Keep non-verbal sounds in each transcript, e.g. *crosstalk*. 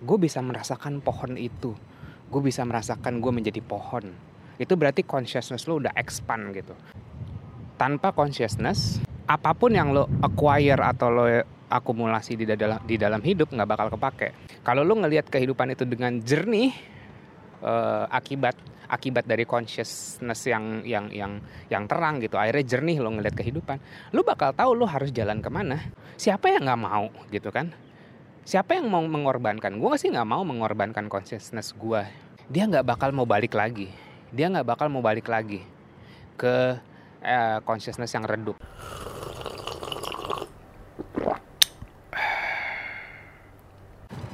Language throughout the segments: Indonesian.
gue bisa merasakan pohon itu. Gue bisa merasakan gue menjadi pohon. Itu berarti consciousness lo udah expand gitu. Tanpa consciousness apa pun yang lo acquire atau lo akumulasi di dalam di dalam hidup nggak bakal kepake. Kalau lo ngelihat kehidupan itu dengan jernih uh, akibat akibat dari consciousness yang yang yang yang terang gitu akhirnya jernih lo ngeliat kehidupan lo bakal tahu lo harus jalan ke mana. Siapa yang nggak mau gitu kan siapa yang mau mengorbankan? Gue sih nggak mau mengorbankan consciousness gue dia nggak bakal mau balik lagi. Dia nggak bakal mau balik lagi ke eh, consciousness yang redup.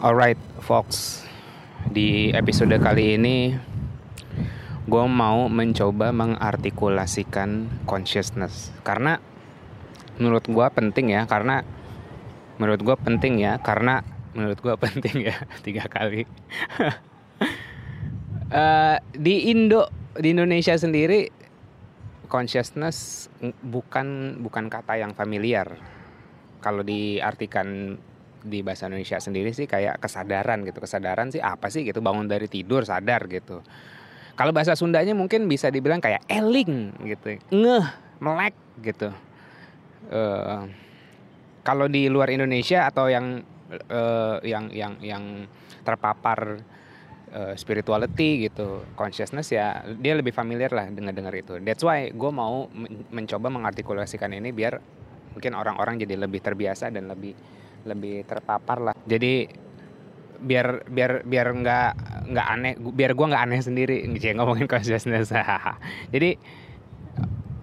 Alright, folks. Di episode kali ini gue mau mencoba mengartikulasikan consciousness. Karena menurut gue penting ya karena menurut gue penting ya karena menurut gue *laughs* penting ya tiga kali. Uh, *laughs* di Indo di Indonesia sendiri consciousness bukan bukan kata yang familiar. Kalau diartikan di bahasa Indonesia sendiri sih kayak kesadaran gitu. Kesadaran sih apa sih gitu? Bangun dari tidur sadar gitu. Kalau bahasa Sundanya mungkin bisa dibilang kayak eling gitu, ngeh, melek gitu. Uh, kalau di luar Indonesia atau yang uh, yang yang yang terpapar uh, spirituality gitu, consciousness ya dia lebih familiar lah dengan dengar itu. That's why gue mau mencoba mengartikulasikan ini biar mungkin orang-orang jadi lebih terbiasa dan lebih lebih terpapar lah. Jadi biar biar biar nggak nggak aneh biar gue nggak aneh sendiri *laughs* ngomongin consciousness *laughs* jadi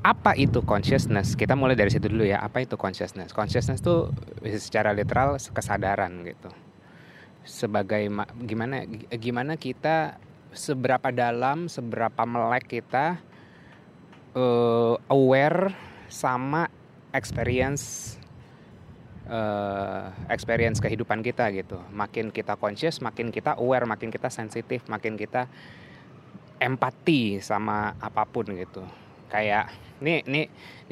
apa itu consciousness kita mulai dari situ dulu ya apa itu consciousness consciousness tuh secara literal kesadaran gitu sebagai gimana gimana kita seberapa dalam seberapa melek kita uh, aware sama experience uh, experience kehidupan kita gitu. Makin kita conscious, makin kita aware, makin kita sensitif, makin kita empati sama apa pun gitu. Kayak ini ini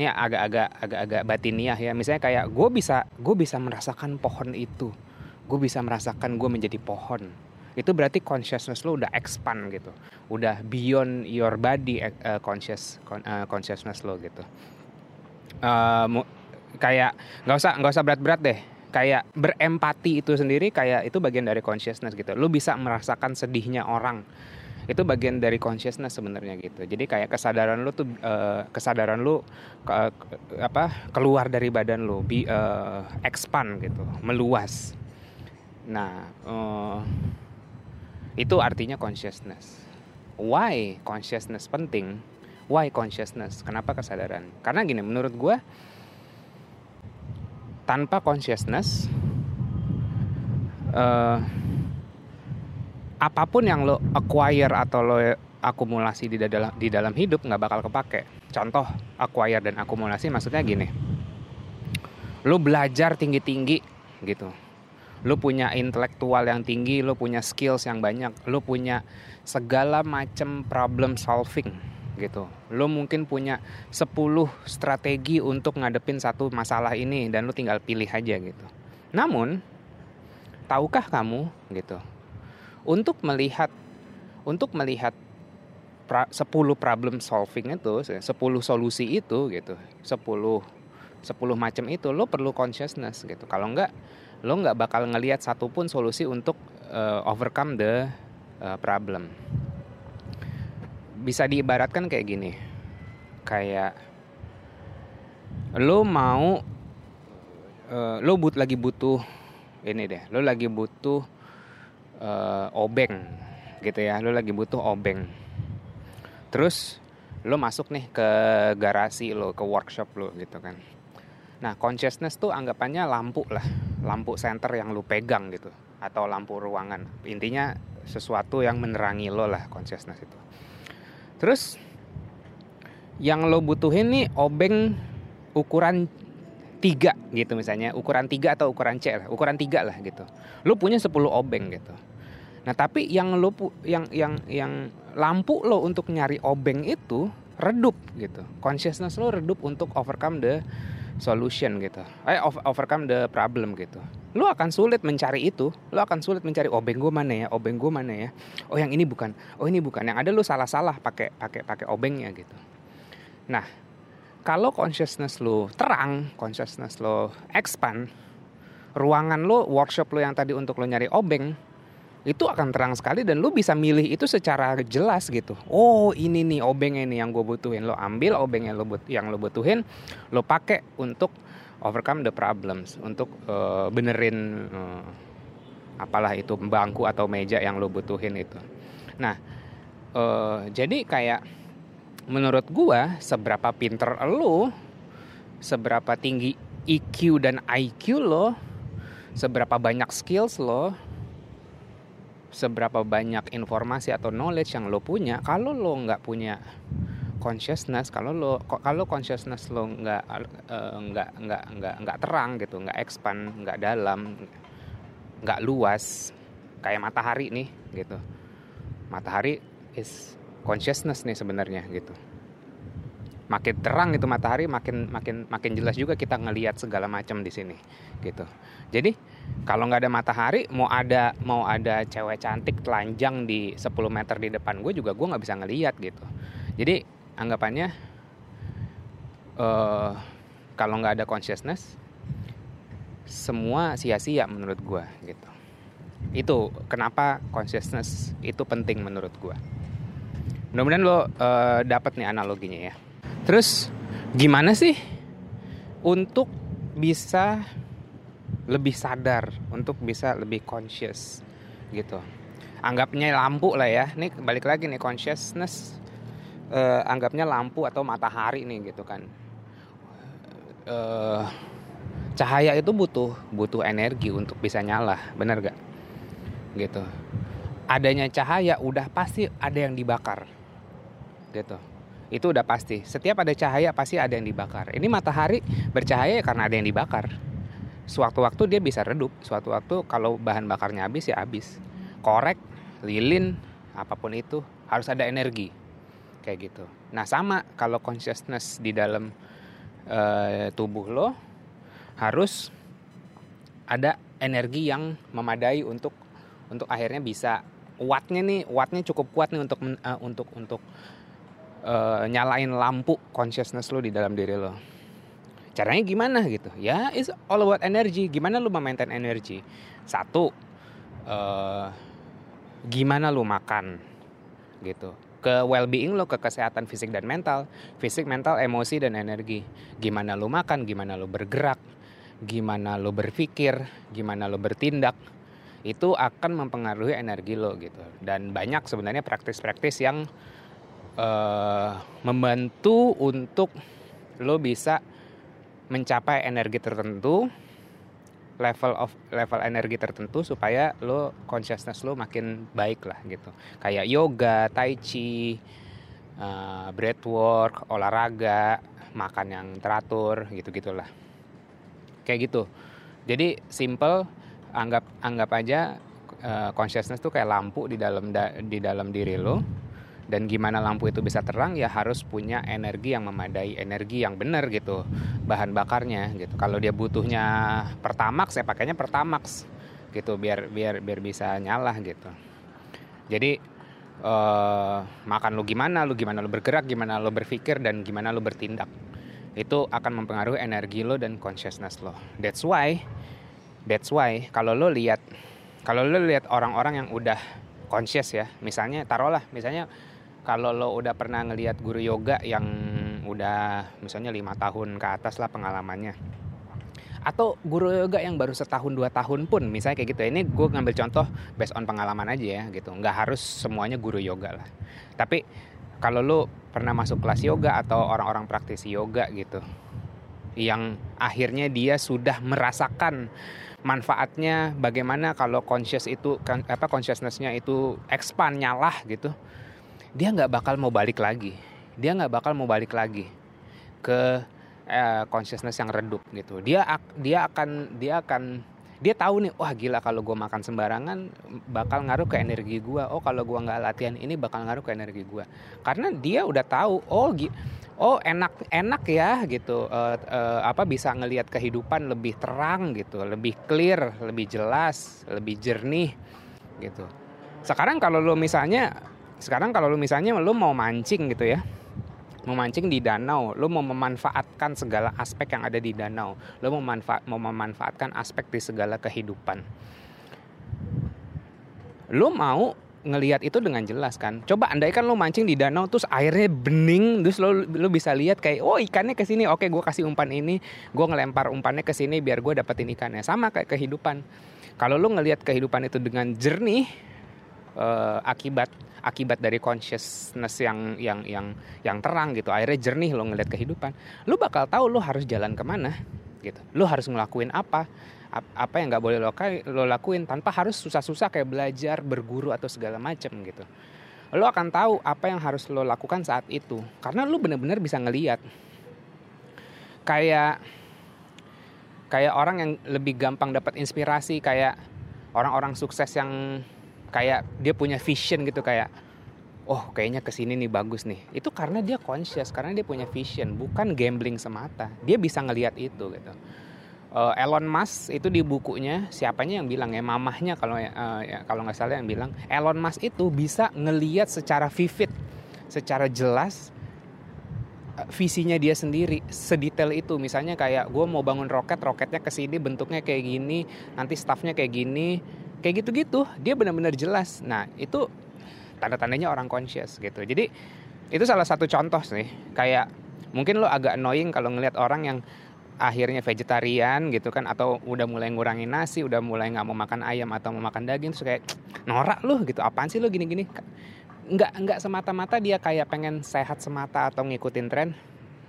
ini agak-agak agak-agak batiniah ya. Misalnya kayak gue bisa gue bisa merasakan pohon itu. Gue bisa merasakan gue menjadi pohon. Itu berarti consciousness lo udah expand gitu. Udah beyond your body uh, conscious uh, consciousness lo gitu. Uh, kayak nggak usah nggak usah berat-berat deh kayak berempati itu sendiri kayak itu bagian dari consciousness gitu lu bisa merasakan sedihnya orang itu bagian dari consciousness sebenarnya gitu. Jadi kayak kesadaran lu tuh uh, kesadaran lu ke, apa keluar dari badan lu bi uh, expand gitu meluas. Nah uh, itu artinya consciousness. Why consciousness penting? Why consciousness? Kenapa kesadaran? Karena gini menurut gue tanpa consciousness uh, apa pun yang lo acquire atau lo akumulasi di dalam di dalam hidup nggak bakal kepake. Contoh acquire dan akumulasi maksudnya gini. Lo belajar tinggi-tinggi gitu. Lo punya intelektual yang tinggi, lo punya skills yang banyak, lo punya segala macam problem solving gitu. Lo mungkin punya 10 strategi untuk ngadepin satu masalah ini dan lo tinggal pilih aja gitu. Namun, tahukah kamu gitu? Untuk melihat untuk melihat pra, 10 problem solving itu, 10 solusi itu gitu. 10 10 macam itu lo perlu consciousness gitu. Kalau enggak lo nggak bakal ngelihat satupun solusi untuk uh, overcome the uh, problem bisa diibaratkan kayak gini kayak lo mau uh, lo but lagi butuh ini deh lo lagi butuh uh, obeng gitu ya. Lo lagi butuh obeng. Terus lo masuk nih ke garasi lo ke workshop lo gitu kan. Nah consciousness tuh anggapannya lampu lah. Lampu center yang lo pegang gitu. Atau lampu ruangan. Intinya sesuatu yang menerangi lo lah consciousness itu. Terus yang lo butuhin nih obeng ukuran tiga gitu misalnya. Ukuran tiga atau ukuran C lah. Ukuran tiga lah gitu. Lo punya 10 obeng gitu nah tapi yang lo yang yang yang lampu lo untuk nyari obeng itu redup gitu. Consciousness lo redup untuk overcome the solution gitu. Eh overcome the problem gitu. Lo akan sulit mencari itu. Lo akan sulit mencari obeng gue mana ya? Obeng gue mana ya? Oh yang ini bukan. Oh ini bukan. Yang ada lo salah-salah pakai pakai pakai obengnya gitu. Nah kalau consciousness lo terang consciousness lo expand ruangan lo workshop lo yang tadi untuk lo nyari obeng itu akan terang sekali dan lu bisa milih itu secara jelas gitu. Oh ini nih obeng ini yang gue butuhin. Lo ambil obeng yang lo but yang lo butuhin, lo pakai untuk overcome the problems, untuk uh, benerin uh, apalah itu bangku atau meja yang lo butuhin itu. Nah uh, jadi kayak menurut gue seberapa pinter lo, seberapa tinggi EQ dan IQ lo, seberapa banyak skills lo seberapa banyak informasi atau knowledge yang lo punya kalau lo nggak punya consciousness kalau lo kalau consciousness lo nggak uh, nggak nggak nggak nggak terang gitu nggak expand nggak dalam nggak luas kayak matahari nih gitu. Matahari is consciousness nih sebenarnya gitu makin terang itu matahari makin makin makin jelas juga kita ngelihat segala macam di sini gitu. Jadi kalau nggak ada matahari mau ada mau ada cewek cantik telanjang di 10 meter di depan gue juga gue nggak bisa ngeliat gitu. Jadi anggapannya uh, kalau nggak ada consciousness semua sia-sia menurut gue gitu. Itu kenapa consciousness itu penting menurut gue mudah-mudahan lo uh, dapat nih analoginya ya terus gimana sih untuk bisa lebih sadar untuk bisa lebih conscious gitu? Anggapnya lampu lah ya. Ini balik lagi nih consciousness uh, anggapnya lampu atau matahari nih gitu kan. Uh, cahaya itu butuh butuh energi untuk bisa nyala bener gak gitu. Adanya cahaya udah pasti ada yang dibakar. Gitu itu udah pasti. Setiap ada cahaya pasti ada yang dibakar. Ini matahari bercahaya karena ada yang dibakar. Sewaktu-waktu dia bisa redup. Suatu waktu kalau bahan bakarnya habis ya habis. Korek lilin apa pun itu harus ada energi. Kayak gitu. Nah sama kalau consciousness di dalam uh, tubuh lo harus ada energi yang memadai untuk untuk akhirnya bisa. Wattnya nih wattnya cukup kuat nih untuk uh, untuk untuk uh, nyalain lampu consciousness lo di dalam diri lo caranya gimana gitu? Ya is all about energy. Gimana lu memaintain energi satu uh, gimana lu makan? Gitu. Ke well being lo ke kesehatan fisik dan mental. Fisik mental emosi dan energi. Gimana lu makan? Gimana lu bergerak? Gimana lo berpikir? Gimana lo bertindak? Itu akan mempengaruhi energi lo gitu. Dan banyak sebenarnya praktis-praktis yang uh, membantu untuk lo bisa mencapai energi tertentu level of level energi tertentu supaya lo consciousness lo makin baik lah gitu. Kayak yoga tai chi uh, breathwork olahraga makan yang teratur gitu gitulah kayak gitu. Jadi simple anggap anggap aja uh, consciousness tuh kayak lampu di dalam da, di dalam diri lo dan gimana lampu itu bisa terang ya harus punya energi yang memadai energi yang benar gitu bahan bakarnya gitu. Kalau dia butuhnya pertamax saya pakainya pertamax gitu biar biar biar bisa nyala gitu. Jadi uh, makan lu gimana lu gimana lu bergerak gimana lu berpikir dan gimana lu bertindak itu akan mempengaruhi energi lo dan consciousness lo. That's why that's why kalau lo lihat kalau lo lihat orang-orang yang udah conscious ya misalnya taruhlah misalnya kalau lo udah pernah ngelihat guru yoga yang udah misalnya lima tahun ke atas lah pengalamannya. Atau guru yoga yang baru setahun dua tahun pun misalnya kayak gitu. Ini gue ngambil contoh based on pengalaman aja ya gitu. Nggak harus semuanya guru yoga lah. Tapi kalau lo pernah masuk kelas yoga atau orang-orang praktisi yoga gitu yang akhirnya dia sudah merasakan manfaatnya bagaimana kalau conscious itu kan, apa consciousnessnya itu expand nyala gitu dia nggak bakal mau balik lagi. Dia nggak bakal mau balik lagi ke eh, consciousness yang redup gitu. Dia dia akan dia akan dia tahu nih wah gila kalau gue makan sembarangan bakal ngaruh ke energi gue oh kalau gue nggak latihan ini bakal ngaruh ke energi gue karena dia udah tahu oh oh enak enak ya gitu. Uh, uh, apa bisa ngelihat kehidupan lebih terang gitu lebih clear lebih jelas lebih jernih gitu. Sekarang kalau lo misalnya sekarang kalau lo misalnya lo mau mancing gitu ya memancing di danau, lo mau memanfaatkan segala aspek yang ada di danau, lo mau, manfaat, mau memanfaatkan aspek di segala kehidupan. Lo mau ngelihat itu dengan jelas kan. Coba andaikan lo mancing di danau terus airnya bening, terus lo lo bisa lihat kayak oh ikannya ke sini, oke gue kasih umpan ini, gue ngelempar umpannya ke sini biar gue dapetin ikannya. Sama kayak kehidupan. Kalau lo ngelihat kehidupan itu dengan jernih, uh, akibat akibat dari consciousness yang yang yang yang terang gitu. Akhirnya jernih lo ngeliat kehidupan. Lo bakal tahu lo harus jalan ke mana gitu. Lo harus ngelakuin apa apa yang nggak boleh lo, lo lakuin tanpa harus susah-susah kayak belajar berguru atau segala macam gitu. Lo akan tahu apa yang harus lo lakukan saat itu. Karena lo bener-bener bisa ngeliat. Kayak kayak orang yang lebih gampang dapat inspirasi kayak orang-orang sukses yang kayak dia punya vision gitu kayak oh kayaknya ke sini nih bagus nih. Itu karena dia conscious karena dia punya vision bukan gambling semata. Dia bisa ngelihat itu gitu. Uh, Elon Musk itu di bukunya siapanya yang bilang ya mamahnya kalau uh, ya, kalau nggak salah yang bilang Elon Musk itu bisa ngelihat secara vivid secara jelas uh, visinya dia sendiri sedetail itu. Misalnya kayak gue mau bangun roket roketnya ke sini bentuknya kayak gini nanti staffnya kayak gini kayak gitu-gitu dia benar-benar jelas. Nah itu tanda-tandanya orang conscious gitu. Jadi itu salah satu contoh sih. Kayak mungkin lo agak annoying kalau ngelihat orang yang akhirnya vegetarian gitu kan atau udah mulai ngurangin nasi udah mulai nggak mau makan ayam atau mau makan daging terus kayak norak lu gitu. Apaan sih lu gini-gini? Nggak nggak semata-mata dia kayak pengen sehat semata atau ngikutin tren.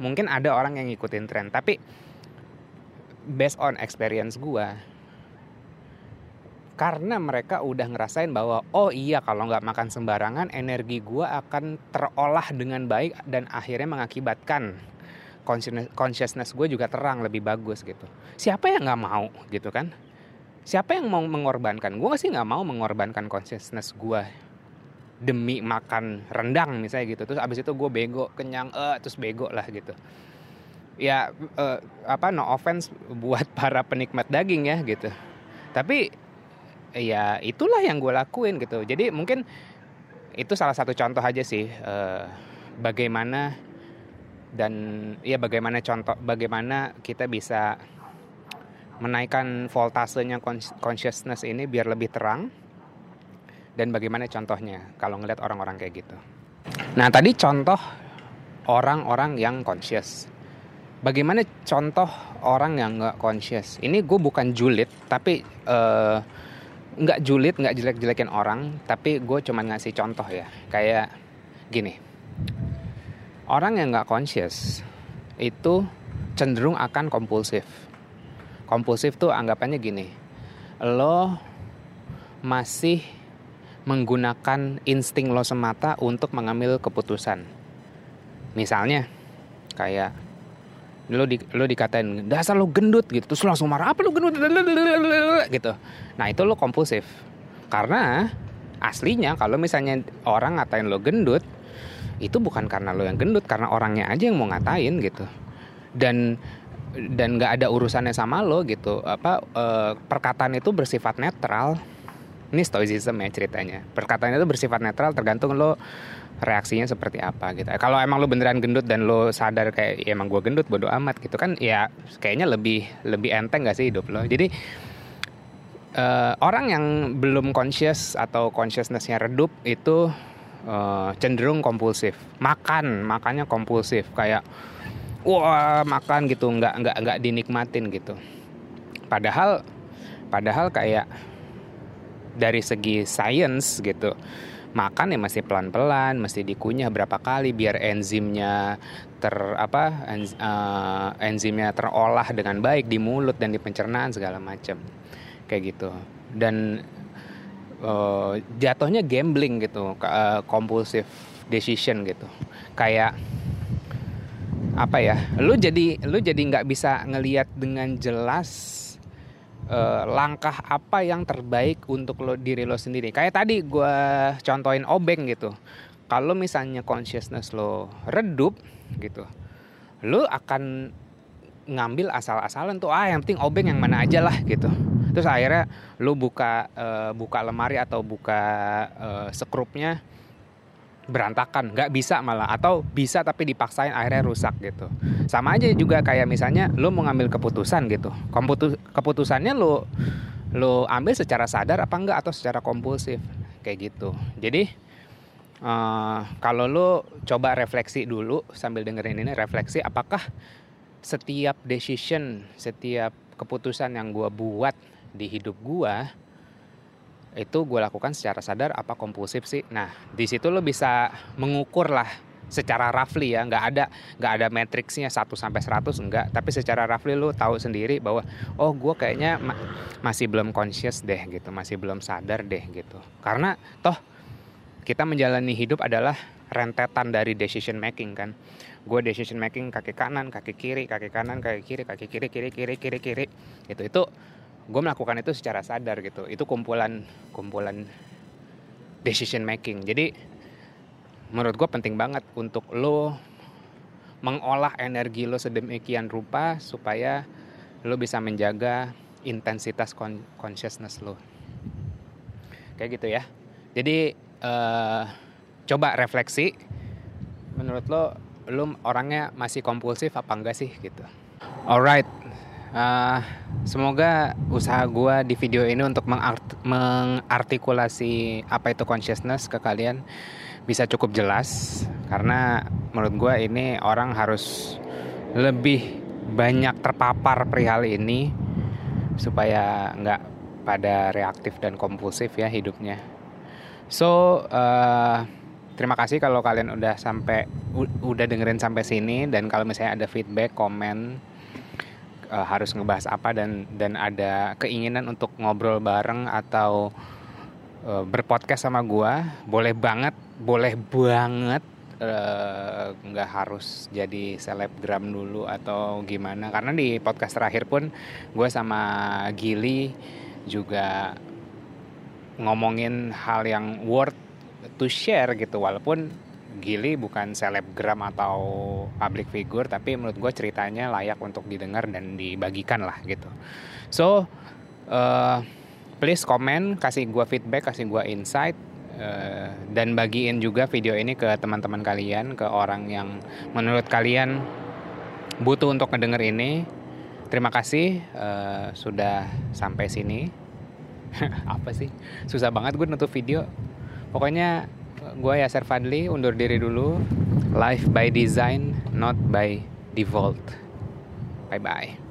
Mungkin ada orang yang ngikutin tren tapi based on experience gua karena mereka udah ngerasain bahwa oh iya kalau nggak makan sembarangan energi gue akan terolah dengan baik dan akhirnya mengakibatkan consciousness gue juga terang lebih bagus gitu. Siapa yang nggak mau gitu kan? Siapa yang mau mengorbankan? Gue sih nggak mau mengorbankan consciousness gue demi makan rendang misalnya gitu. Terus abis itu gue bego kenyang eh terus bego lah gitu. Ya uh, apa no offense buat *laughs* para penikmat daging ya gitu. Tapi ya itulah yang gue lakuin gitu jadi mungkin itu salah satu contoh aja sih uh, bagaimana dan ya bagaimana contoh bagaimana kita bisa menaikkan voltasenya consciousness ini biar lebih terang dan bagaimana contohnya kalau ngeliat orang-orang kayak gitu. Nah tadi contoh orang-orang yang conscious. Bagaimana contoh orang yang nggak conscious? Ini gue bukan julid tapi uh, nggak julid nggak jelek-jelekin orang tapi gue cuma ngasih contoh ya. Kayak gini. Orang yang nggak conscious itu cenderung akan kompulsif. Kompulsif tuh anggapannya gini. Lo masih menggunakan insting lo semata untuk mengambil keputusan. Misalnya kayak lo di lo dikatain dasar lo gendut gitu. Terus lo langsung marah apa lo gendut? Gitu. Nah itu lo kompulsif. Karena aslinya kalau misalnya orang ngatain lo gendut itu bukan karena lo yang gendut karena orangnya aja yang mau ngatain gitu. Dan dan nggak ada urusannya sama lo gitu. Apa e, perkataan itu bersifat netral. Ini stoicism ya ceritanya. Perkataan itu bersifat netral tergantung lo reaksinya seperti apa gitu. Kalau emang lu beneran gendut dan lu sadar kayak ya emang gue gendut bodo amat gitu kan ya kayaknya lebih lebih enteng gak sih hidup lo. Jadi uh, orang yang belum conscious atau consciousnessnya redup itu uh, cenderung kompulsif. Makan, makannya kompulsif kayak wah makan gitu nggak nggak nggak dinikmatin gitu. Padahal padahal kayak dari segi science gitu makan ya masih pelan-pelan, mesti dikunyah berapa kali biar enzimnya ter apa enz, uh, enzimnya terolah dengan baik di mulut dan di pencernaan segala macam kayak gitu. Dan uh, jatuhnya gambling gitu uh, compulsive decision gitu. Kayak apa ya lu jadi lu jadi nggak bisa ngelihat dengan jelas uh, langkah apa yang terbaik untuk lo diri lo sendiri? Kayak tadi gue contohin obeng gitu. Kalau misalnya consciousness lo redup gitu lo akan ngambil asal-asalan tuh ah yang penting obeng yang mana aja lah gitu. Terus akhirnya lo buka uh, buka lemari atau buka uh, sekrupnya berantakan nggak bisa malah atau bisa tapi dipaksain akhirnya rusak gitu. Sama aja juga kayak misalnya lo mau ngambil keputusan gitu. Komputus, keputusannya lo lo ambil secara sadar apa enggak atau secara kompulsif kayak gitu. Jadi uh, kalau lo coba refleksi dulu sambil dengerin ini refleksi apakah setiap decision setiap keputusan yang gue buat di hidup gue itu gue lakukan secara sadar apa kompulsif sih. Nah di situ lo bisa mengukur lah secara roughly ya. Nggak ada nggak ada matriksnya 1 sampai 100 enggak tapi secara roughly lo tahu sendiri bahwa oh gue kayaknya ma masih belum conscious deh gitu masih belum sadar deh gitu. Karena toh kita menjalani hidup adalah rentetan dari decision making kan. Gue decision making kaki kanan kaki kiri kaki kanan kaki kiri kaki kiri kiri kiri kiri kiri. Itu itu gue melakukan itu secara sadar gitu. Itu kumpulan kumpulan decision making. Jadi menurut gue penting banget untuk lo mengolah energi lo sedemikian rupa supaya lo bisa menjaga intensitas consciousness lo. Kayak gitu ya. Jadi uh, coba refleksi menurut lo lo orangnya masih kompulsif apa enggak sih gitu? Alright Uh, semoga usaha gue di video ini untuk mengart mengartikulasi apa itu consciousness ke kalian bisa cukup jelas karena menurut gue ini orang harus lebih banyak terpapar perihal ini supaya nggak pada reaktif dan kompulsif ya hidupnya. So uh, terima kasih kalau kalian udah sampai udah dengerin sampai sini dan kalau misalnya ada feedback, komen uh, harus ngebahas apa dan dan ada keinginan untuk ngobrol bareng atau uh, berpodcast sama gua boleh banget boleh banget eh, nggak uh, harus jadi selebgram dulu atau gimana. Karena di podcast terakhir pun gue sama Gili juga ngomongin hal yang worth to share gitu walaupun Gili bukan selebgram atau public figure tapi menurut gue ceritanya layak untuk didengar dan dibagikan lah gitu. So uh, please komen kasih gue feedback kasih gue insight uh, dan bagiin juga video ini ke teman-teman kalian ke orang yang menurut kalian butuh untuk ngedenger ini. Terima kasih uh, sudah sampai sini. *laughs* Apa sih? Susah banget gue nutup video. Pokoknya gue Yaser Fadli undur diri dulu. Life by design not by default. Bye bye